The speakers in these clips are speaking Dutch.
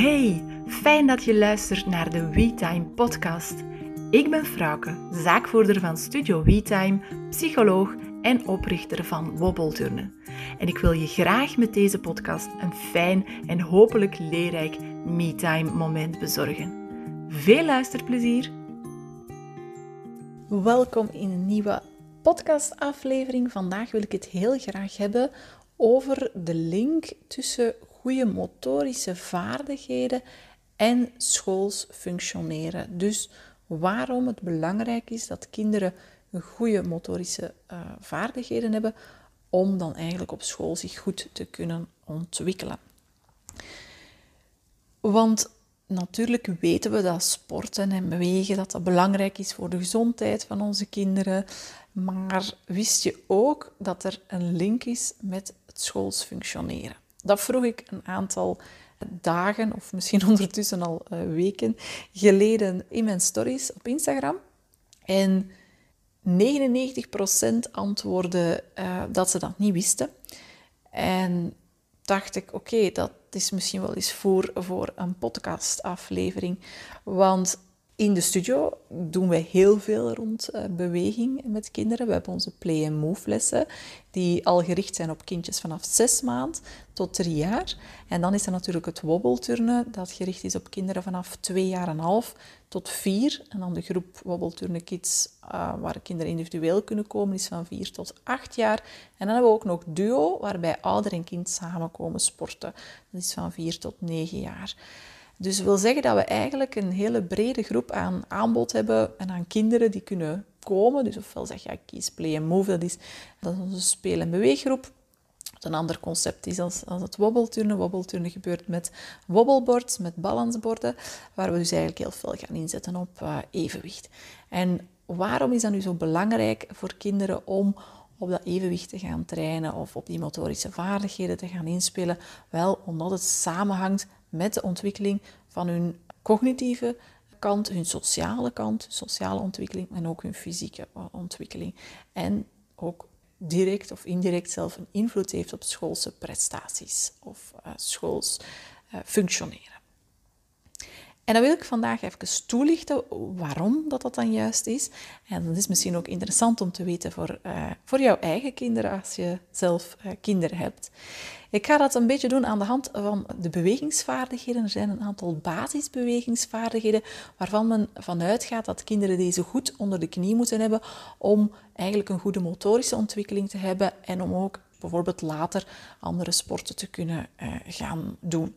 Hey, fijn dat je luistert naar de WeTime podcast. Ik ben Frauke, zaakvoerder van Studio WeTime, psycholoog en oprichter van Wobbelturnen. En ik wil je graag met deze podcast een fijn en hopelijk leerrijk MeTime moment bezorgen. Veel luisterplezier! Welkom in een nieuwe podcastaflevering. Vandaag wil ik het heel graag hebben over de link tussen goede motorische vaardigheden en schools functioneren. Dus waarom het belangrijk is dat kinderen goede motorische uh, vaardigheden hebben om dan eigenlijk op school zich goed te kunnen ontwikkelen. Want natuurlijk weten we dat sporten en bewegen dat dat belangrijk is voor de gezondheid van onze kinderen. Maar wist je ook dat er een link is met het schools functioneren? Dat vroeg ik een aantal dagen, of misschien ondertussen al uh, weken geleden in mijn stories op Instagram. En 99% antwoordde uh, dat ze dat niet wisten. En dacht ik, oké, dat is misschien wel eens voor, voor een podcastaflevering. Want in de studio doen we heel veel rond uh, beweging met kinderen. We hebben onze play and move lessen, die al gericht zijn op kindjes vanaf zes maand tot drie jaar. En dan is er natuurlijk het wobbelturnen, dat gericht is op kinderen vanaf twee jaar en half tot vier. En dan de groep wobbelturnen kids, uh, waar kinderen individueel kunnen komen, is van vier tot acht jaar. En dan hebben we ook nog duo, waarbij ouder en kind samen komen sporten. Dat is van vier tot negen jaar. Dus wil zeggen dat we eigenlijk een hele brede groep aan aanbod hebben en aan kinderen die kunnen komen. Dus ofwel zeg je, ja, kies Play and Move, dat is, dat is onze speel- en beweeggroep. een ander concept is als, als het wobbelturnen. Wobbelturnen gebeurt met wobbelboards, met balansborden, waar we dus eigenlijk heel veel gaan inzetten op uh, evenwicht. En waarom is dat nu zo belangrijk voor kinderen om op dat evenwicht te gaan trainen of op die motorische vaardigheden te gaan inspelen? Wel, omdat het samenhangt met de ontwikkeling van hun cognitieve kant, hun sociale kant, sociale ontwikkeling en ook hun fysieke ontwikkeling. En ook direct of indirect zelf een invloed heeft op schoolse prestaties of uh, schools uh, functioneren. En dan wil ik vandaag even toelichten waarom dat, dat dan juist is. En dat is misschien ook interessant om te weten voor, uh, voor jouw eigen kinderen als je zelf uh, kinderen hebt. Ik ga dat een beetje doen aan de hand van de bewegingsvaardigheden. Er zijn een aantal basisbewegingsvaardigheden waarvan men vanuit gaat dat kinderen deze goed onder de knie moeten hebben om eigenlijk een goede motorische ontwikkeling te hebben en om ook bijvoorbeeld later andere sporten te kunnen uh, gaan doen.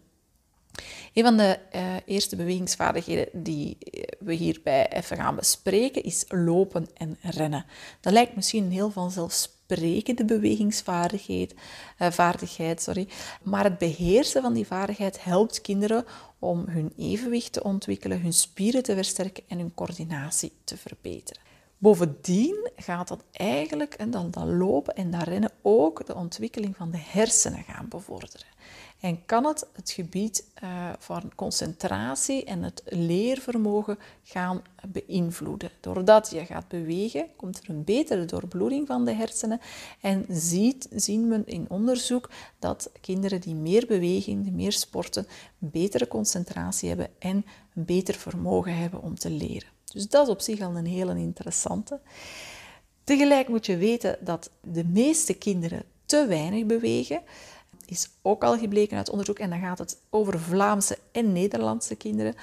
Een van de uh, eerste bewegingsvaardigheden die we hierbij even gaan bespreken is lopen en rennen. Dat lijkt misschien heel vanzelfsprekende bewegingsvaardigheid, uh, vaardigheid, sorry. maar het beheersen van die vaardigheid helpt kinderen om hun evenwicht te ontwikkelen, hun spieren te versterken en hun coördinatie te verbeteren. Bovendien gaat dat eigenlijk, en dan dat lopen en dat rennen, ook de ontwikkeling van de hersenen gaan bevorderen. En kan het het gebied uh, van concentratie en het leervermogen gaan beïnvloeden. Doordat je gaat bewegen, komt er een betere doorbloeding van de hersenen. En ziet, zien we in onderzoek dat kinderen die meer bewegen, die meer sporten, betere concentratie hebben en een beter vermogen hebben om te leren. Dus dat is op zich al een hele interessante. Tegelijk moet je weten dat de meeste kinderen te weinig bewegen is ook al gebleken uit onderzoek. En dan gaat het over Vlaamse en Nederlandse kinderen.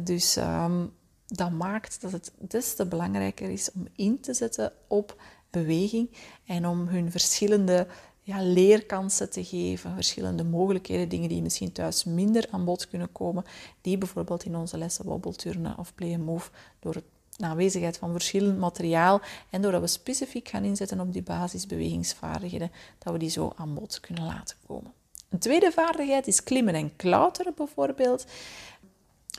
Dus um, dat maakt dat het des te belangrijker is om in te zetten op beweging en om hun verschillende ja, leerkansen te geven, verschillende mogelijkheden, dingen die misschien thuis minder aan bod kunnen komen, die bijvoorbeeld in onze lessen wobbelturnen of play and move door het de aanwezigheid van verschillend materiaal en doordat we specifiek gaan inzetten op die basisbewegingsvaardigheden, dat we die zo aan bod kunnen laten komen. Een tweede vaardigheid is klimmen en klauteren bijvoorbeeld.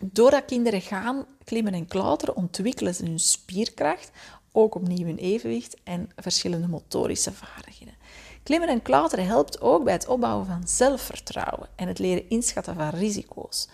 Doordat kinderen gaan klimmen en klauteren, ontwikkelen ze hun spierkracht, ook opnieuw hun evenwicht en verschillende motorische vaardigheden. Klimmen en klauteren helpt ook bij het opbouwen van zelfvertrouwen en het leren inschatten van risico's.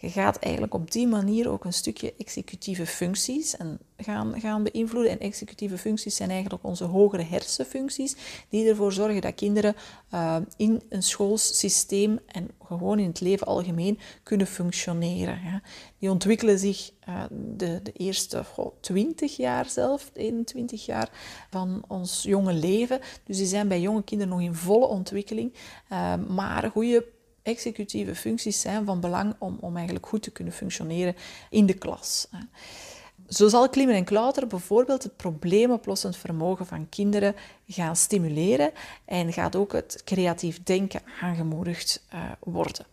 Je gaat eigenlijk op die manier ook een stukje executieve functies en gaan, gaan beïnvloeden. En executieve functies zijn eigenlijk onze hogere hersenfuncties, die ervoor zorgen dat kinderen uh, in een schoolsysteem en gewoon in het leven algemeen kunnen functioneren. Ja. Die ontwikkelen zich uh, de, de eerste goh, 20 jaar zelf, 21 jaar van ons jonge leven. Dus die zijn bij jonge kinderen nog in volle ontwikkeling. Uh, maar goede executieve functies zijn van belang om, om eigenlijk goed te kunnen functioneren in de klas. Zo zal klimmen en klauteren bijvoorbeeld het probleemoplossend vermogen van kinderen gaan stimuleren en gaat ook het creatief denken aangemoedigd uh, worden.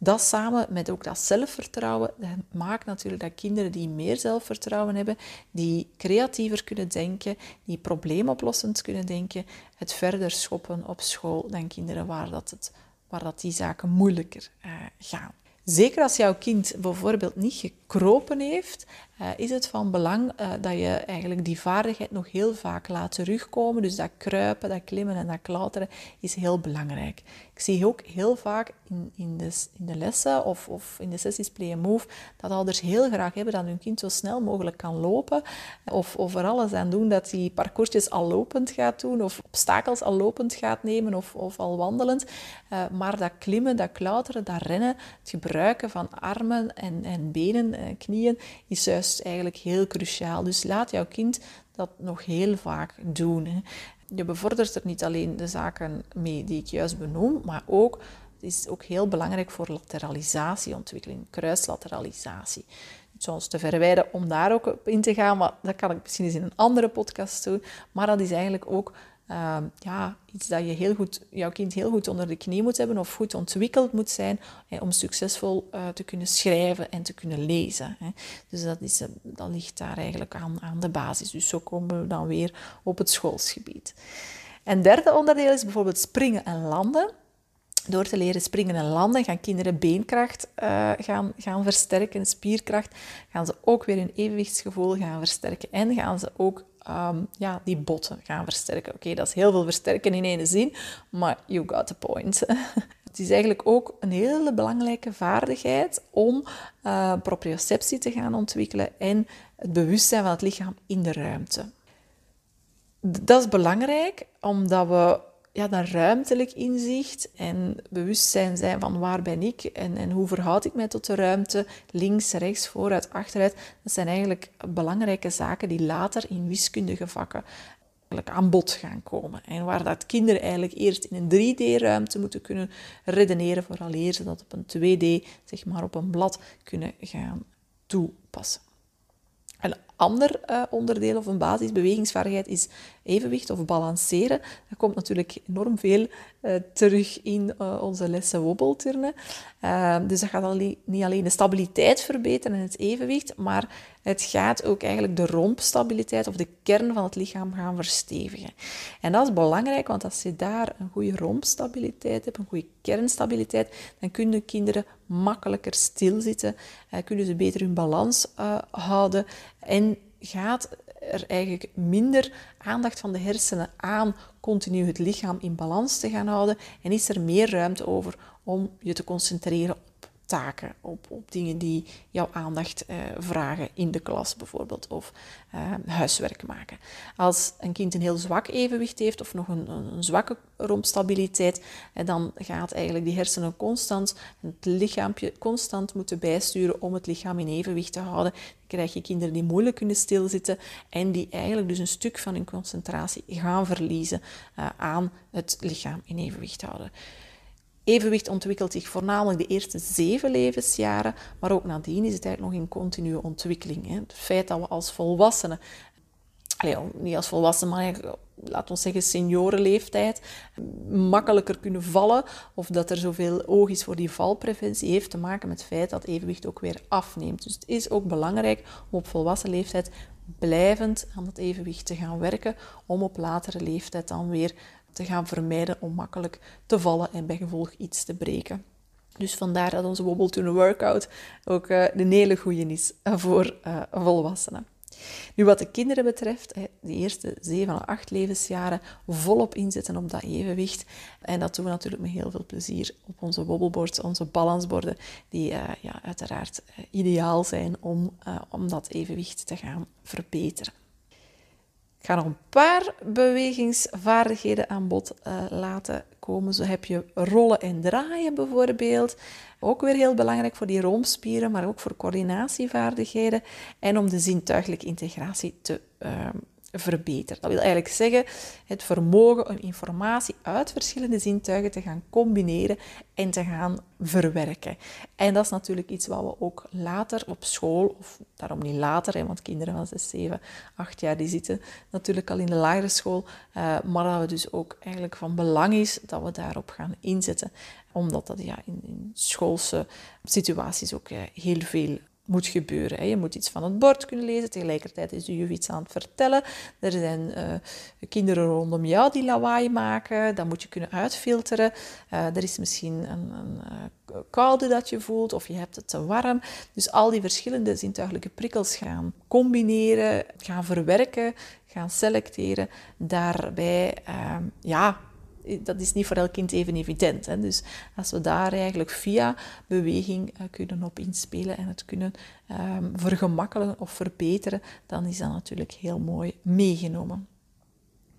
Dat samen met ook dat zelfvertrouwen dat maakt natuurlijk dat kinderen die meer zelfvertrouwen hebben, die creatiever kunnen denken, die probleemoplossend kunnen denken, het verder schoppen op school dan kinderen waar dat het waar dat die zaken moeilijker uh, gaan. Zeker als jouw kind bijvoorbeeld niet gekropen heeft, uh, is het van belang uh, dat je eigenlijk die vaardigheid nog heel vaak laat terugkomen. Dus dat kruipen, dat klimmen en dat klauteren is heel belangrijk. Ik zie ook heel vaak in, in, de, in de lessen of, of in de sessies Play and Move dat ouders heel graag hebben dat hun kind zo snel mogelijk kan lopen. Of, of alles aan doen dat hij parcoursjes al lopend gaat doen of obstakels al lopend gaat nemen of, of al wandelend. Uh, maar dat klimmen, dat klauteren, dat rennen, het gebruiken van armen en, en benen, en knieën, is juist eigenlijk heel cruciaal. Dus laat jouw kind dat nog heel vaak doen. Hè. Je bevordert er niet alleen de zaken mee die ik juist benoem, maar ook, het is ook heel belangrijk voor lateralisatieontwikkeling, kruislateralisatie. Zoals te verwijden om daar ook op in te gaan, maar dat kan ik misschien eens in een andere podcast doen. Maar dat is eigenlijk ook uh, ja, iets dat je heel goed, jouw kind heel goed onder de knie moet hebben of goed ontwikkeld moet zijn om succesvol uh, te kunnen schrijven en te kunnen lezen. Hè. Dus dat, is, dat ligt daar eigenlijk aan, aan de basis. Dus zo komen we dan weer op het schoolsgebied. En derde onderdeel is bijvoorbeeld springen en landen. Door te leren springen en landen gaan kinderen beenkracht uh, gaan, gaan versterken, spierkracht. Gaan ze ook weer hun evenwichtsgevoel gaan versterken en gaan ze ook um, ja, die botten gaan versterken. Oké, dat is heel veel versterken in één zin, maar you got the point. Het is eigenlijk ook een hele belangrijke vaardigheid om uh, proprioceptie te gaan ontwikkelen en het bewustzijn van het lichaam in de ruimte. Dat is belangrijk omdat we ja, dat ruimtelijk inzicht en bewustzijn zijn van waar ben ik en, en hoe verhoud ik mij tot de ruimte, links, rechts, vooruit, achteruit, dat zijn eigenlijk belangrijke zaken die later in wiskundige vakken aan bod gaan komen. En waar dat kinderen eigenlijk eerst in een 3D-ruimte moeten kunnen redeneren, vooraleer ze dat op een 2D, zeg maar op een blad, kunnen gaan toepassen. Een ander uh, onderdeel of een basisbewegingsvaardigheid is evenwicht of balanceren. Dat komt natuurlijk enorm veel uh, terug in uh, onze lessen wobbelturnen. dus dat gaat niet alleen de stabiliteit verbeteren en het evenwicht, maar het gaat ook eigenlijk de rompstabiliteit of de kern van het lichaam gaan verstevigen. En dat is belangrijk, want als je daar een goede rompstabiliteit hebt, een goede kernstabiliteit, dan kunnen kinderen makkelijker stilzitten, kunnen ze beter hun balans houden en gaat er eigenlijk minder aandacht van de hersenen aan continu het lichaam in balans te gaan houden? En is er meer ruimte over om je te concentreren taken, op, op dingen die jouw aandacht eh, vragen in de klas bijvoorbeeld, of eh, huiswerk maken. Als een kind een heel zwak evenwicht heeft of nog een, een, zwakke rompstabiliteit, eh, dan gaat eigenlijk die hersenen constant, het lichaampje constant moeten bijsturen om het lichaam in evenwicht te houden. Dan krijg je kinderen die moeilijk kunnen stilzitten en die eigenlijk dus een stuk van hun concentratie gaan verliezen aan het lichaam in evenwicht houden. Evenwicht ontwikkelt zich voornamelijk de eerste zeven levensjaren, maar ook nadien is het eigenlijk nog in continue ontwikkeling. Het feit dat we als volwassenen, niet als volwassenen, maar laten we zeggen seniorenleeftijd, makkelijker kunnen vallen of dat er zoveel oog is voor die valpreventie, heeft te maken met het feit dat evenwicht ook weer afneemt. Dus het is ook belangrijk om op volwassen leeftijd blijvend aan dat evenwicht te gaan werken, om op latere leeftijd dan weer te gaan vermijden om makkelijk te vallen en bij gevolg iets te breken. Dus vandaar dat onze Wobble to workout ook uh, een hele goede is voor uh, volwassenen. Nu, wat de kinderen betreft, de eerste 7 à 8 levensjaren volop inzetten op dat evenwicht. En dat doen we natuurlijk met heel veel plezier op onze wobbelboards, onze balansborden, die ja, uiteraard ideaal zijn om, om dat evenwicht te gaan verbeteren. Ik ga nog een paar bewegingsvaardigheden aan bod laten komen. Zo heb je rollen en draaien bijvoorbeeld. Ook weer heel belangrijk voor die roomspieren, maar ook voor coördinatievaardigheden en om de zintuigelijke integratie te uh, verbeteren. Dat wil eigenlijk zeggen het vermogen om informatie uit verschillende zintuigen te gaan combineren en te gaan verwerken. En dat is natuurlijk iets wat we ook later op school, of daarom niet later, hè, want kinderen van 6, 7, 8 jaar die zitten natuurlijk al in de lagere school, uh, maar dat het dus ook eigenlijk van belang is dat we daarop gaan inzetten omdat dat ja, in, in schoolse situaties ook eh, heel veel moet gebeuren. Je moet iets van het bord kunnen lezen, tegelijkertijd is de juf iets aan het vertellen. Er zijn uh, kinderen rondom jou die lawaai maken, dat moet je kunnen uitfilteren. Uh, er is misschien een, een uh, koude dat je voelt of je hebt het te warm. Dus al die verschillende zintuigelijke prikkels gaan combineren, gaan verwerken, gaan selecteren. Daarbij ja, dat is niet voor elk kind even evident. Hè. Dus als we daar eigenlijk via beweging uh, kunnen op inspelen en het kunnen um, vergemakkelijken of verbeteren, dan is dat natuurlijk heel mooi meegenomen.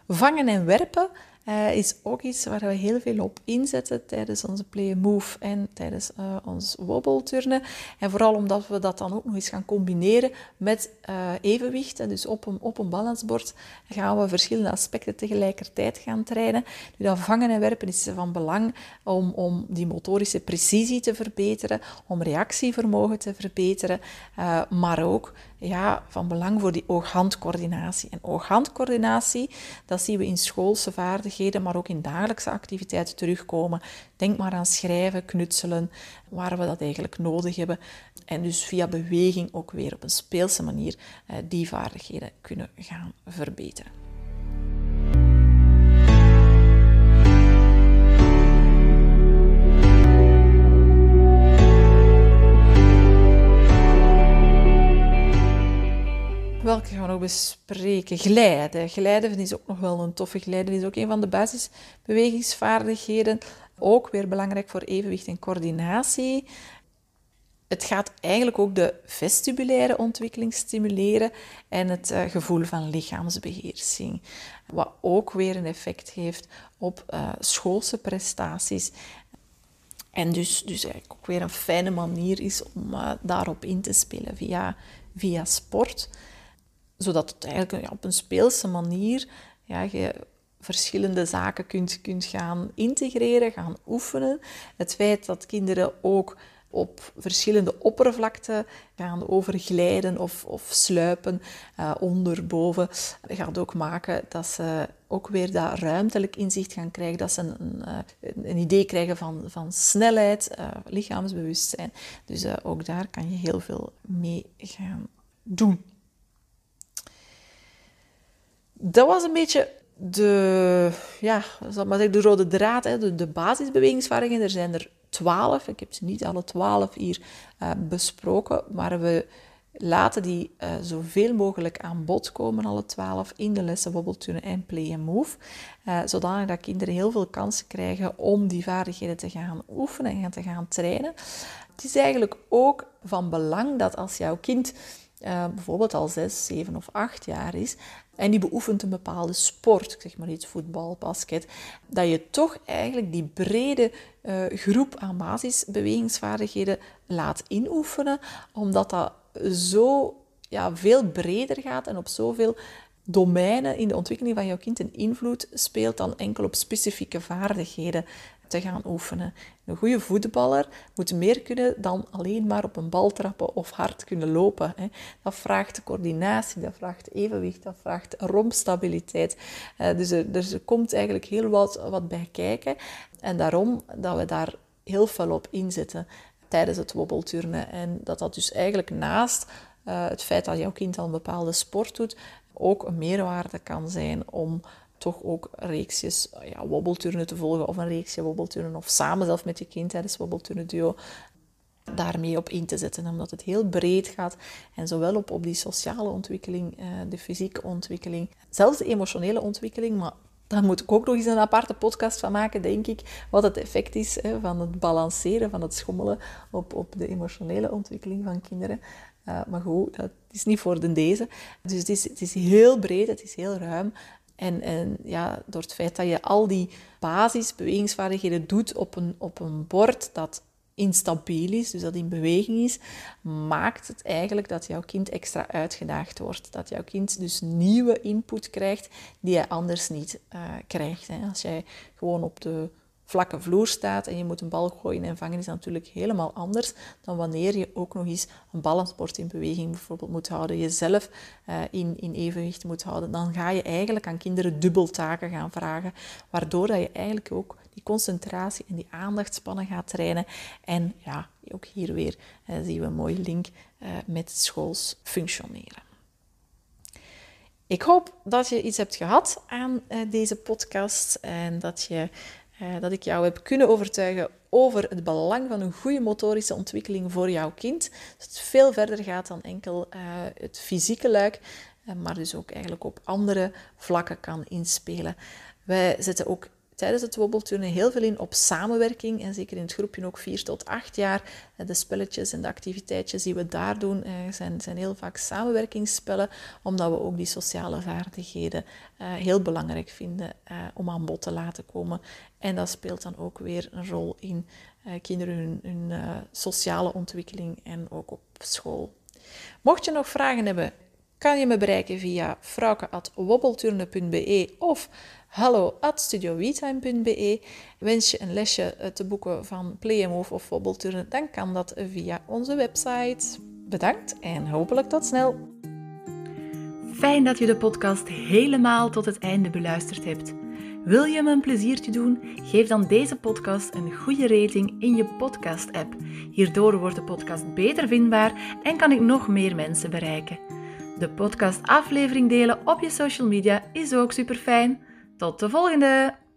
Vangen en werpen uh, is ook iets waar we heel veel op inzetten tijdens onze play move en tijdens uh, ons wobbelturnen. En vooral omdat we dat dan ook nog eens gaan combineren met uh, evenwicht. Dus op een, op een balansbord gaan we verschillende aspecten tegelijkertijd gaan trainen. Nu, dat vangen en werpen is van belang om, om die motorische precisie te verbeteren, om reactievermogen te verbeteren, maar ook ja, van belang voor die oog-handcoördinatie. En oog-handcoördinatie, dat zien we in schoolse vaardigheden, maar ook in dagelijkse activiteiten terugkomen. Denk maar aan schrijven, knutselen, waar we dat eigenlijk nodig hebben. En dus via beweging ook weer op een speelse manier eh, die vaardigheden kunnen gaan verbeteren. Bespreken? Glijden. Glijden is ook nog wel een toffe. Glijden is ook een van de basisbewegingsvaardigheden. Ook weer belangrijk voor evenwicht en coördinatie. Het gaat eigenlijk ook de vestibulaire ontwikkeling stimuleren en het uh, gevoel van lichaamsbeheersing. Wat ook weer een effect heeft op uh, schoolse prestaties. En dus, dus eigenlijk ook weer een fijne manier is om uh, daarop in te spelen via, via sport zodat het eigenlijk ja, op een speelse manier ja, je verschillende zaken kunt, kunt gaan integreren, gaan oefenen. Het feit dat kinderen ook op verschillende oppervlakten gaan overglijden of, of sluipen, uh, onder, boven, gaat ook maken dat ze ook weer dat ruimtelijk inzicht gaan krijgen, dat ze een, een, eh, idee krijgen van, van snelheid, uh, lichaamsbewustzijn. Dus ook daar kan je heel veel mee gaan doen dat was een beetje de, ja, zal maar zeggen, de rode draad, hè, de, de basisbewegingsvaardigheden. Er zijn er twaalf. Ik heb ze niet alle twaalf hier uh, besproken, maar we laten die uh, zoveel mogelijk aan bod komen, alle twaalf, in de lessen wobbelturnen en play and move. Uh, zodanig dat kinderen heel veel kansen krijgen om die vaardigheden te gaan oefenen en te gaan trainen. Het is eigenlijk ook van belang dat als jouw kind uh, bijvoorbeeld al zes, zeven of acht jaar is, en die beoefent een bepaalde sport, zeg maar iets voetbal, basket, dat je toch eigenlijk die brede uh, groep aan basisbewegingsvaardigheden laat inoefenen, omdat dat zo ja, veel breder gaat en op zoveel domeinen in de ontwikkeling van jouw kind een invloed speelt dan enkel op specifieke vaardigheden te gaan oefenen. Een goede voetballer moet meer kunnen dan alleen maar op een bal trappen of hard kunnen lopen. Dat vraagt coördinatie, dat vraagt evenwicht, dat vraagt rompstabiliteit. Eh, dus er, er komt eigenlijk heel wat, wat bij kijken. En daarom dat we daar heel veel op inzetten tijdens het wobbelturnen. En dat dat dus eigenlijk naast uh, het feit dat jouw kind al een bepaalde sport doet, ook een meerwaarde kan zijn om toch ook reeksjes ja, wobbelturnen te volgen of een reeksje wobbelturnen of samen zelf met je kind tijdens wobbelturnen duo daarmee op in te zetten, omdat het heel breed gaat en zowel op, op die sociale ontwikkeling, uh, de fysieke ontwikkeling, zelfs de emotionele ontwikkeling, maar daar moet ik ook nog eens een aparte podcast van maken, denk ik, wat het effect is hè, van het balanceren, van het schommelen op, op de emotionele ontwikkeling van kinderen. Uh, maar goed, dat is niet voor de deze. Dus het is, het is heel breed, het is heel ruim. En, en ja, door het feit dat je al die basisbewegingsvaardigheden doet op een, op een bord dat instabiel is, dus dat in beweging is, maakt het eigenlijk dat jouw kind extra uitgedaagd wordt. Dat jouw kind dus nieuwe input krijgt die hij anders niet uh, krijgt. Hè. Als jij gewoon op de vlakke vloer staat en je moet een bal gooien en vangen, is natuurlijk helemaal anders dan wanneer je ook nog eens een balansbord in beweging bijvoorbeeld moet houden, jezelf uh, in, in evenwicht moet houden. Dan ga je eigenlijk aan kinderen dubbeltaken gaan vragen, waardoor dat je eigenlijk ook die concentratie en die aandachtspannen gaat trainen. En ja, ook hier weer uh, zien we een mooie link uh, met schools functioneren. Ik hoop dat je iets hebt gehad aan deze podcast en dat je dat ik jou heb kunnen overtuigen over het belang van een goede motorische ontwikkeling voor jouw kind. Dat het veel verder gaat dan enkel uh, het fysieke luik, uh, maar dus ook eigenlijk op andere vlakken kan inspelen. Wij zetten ook tijdens het wobbelturnen heel veel in op samenwerking. En zeker in het groepje ook 4 tot 8 jaar. De spelletjes en de activiteitjes die we daar doen eh, zijn, zijn heel vaak samenwerkingsspellen. Omdat we ook die sociale vaardigheden heel belangrijk vinden om aan bod te laten komen. En dat speelt dan ook weer een rol in kinderen hun, hun sociale ontwikkeling en ook op school. Mocht je nog vragen hebben, kan je me bereiken via frauke.wobbelturnen.be of hallo.studiowetime.be. Wens je een lesje eh, te boeken van Play Move of Wobbelturnen, dan kan dat via onze website. Bedankt en hopelijk tot snel. Fijn dat je de podcast helemaal tot het einde beluisterd hebt. Wil je me een pleziertje doen? Geef dan deze podcast een goede rating in je podcast-app. Hierdoor wordt de podcast beter vindbaar en kan ik nog meer mensen bereiken. De podcast aflevering delen op je social media is ook super fijn. Tot de volgende!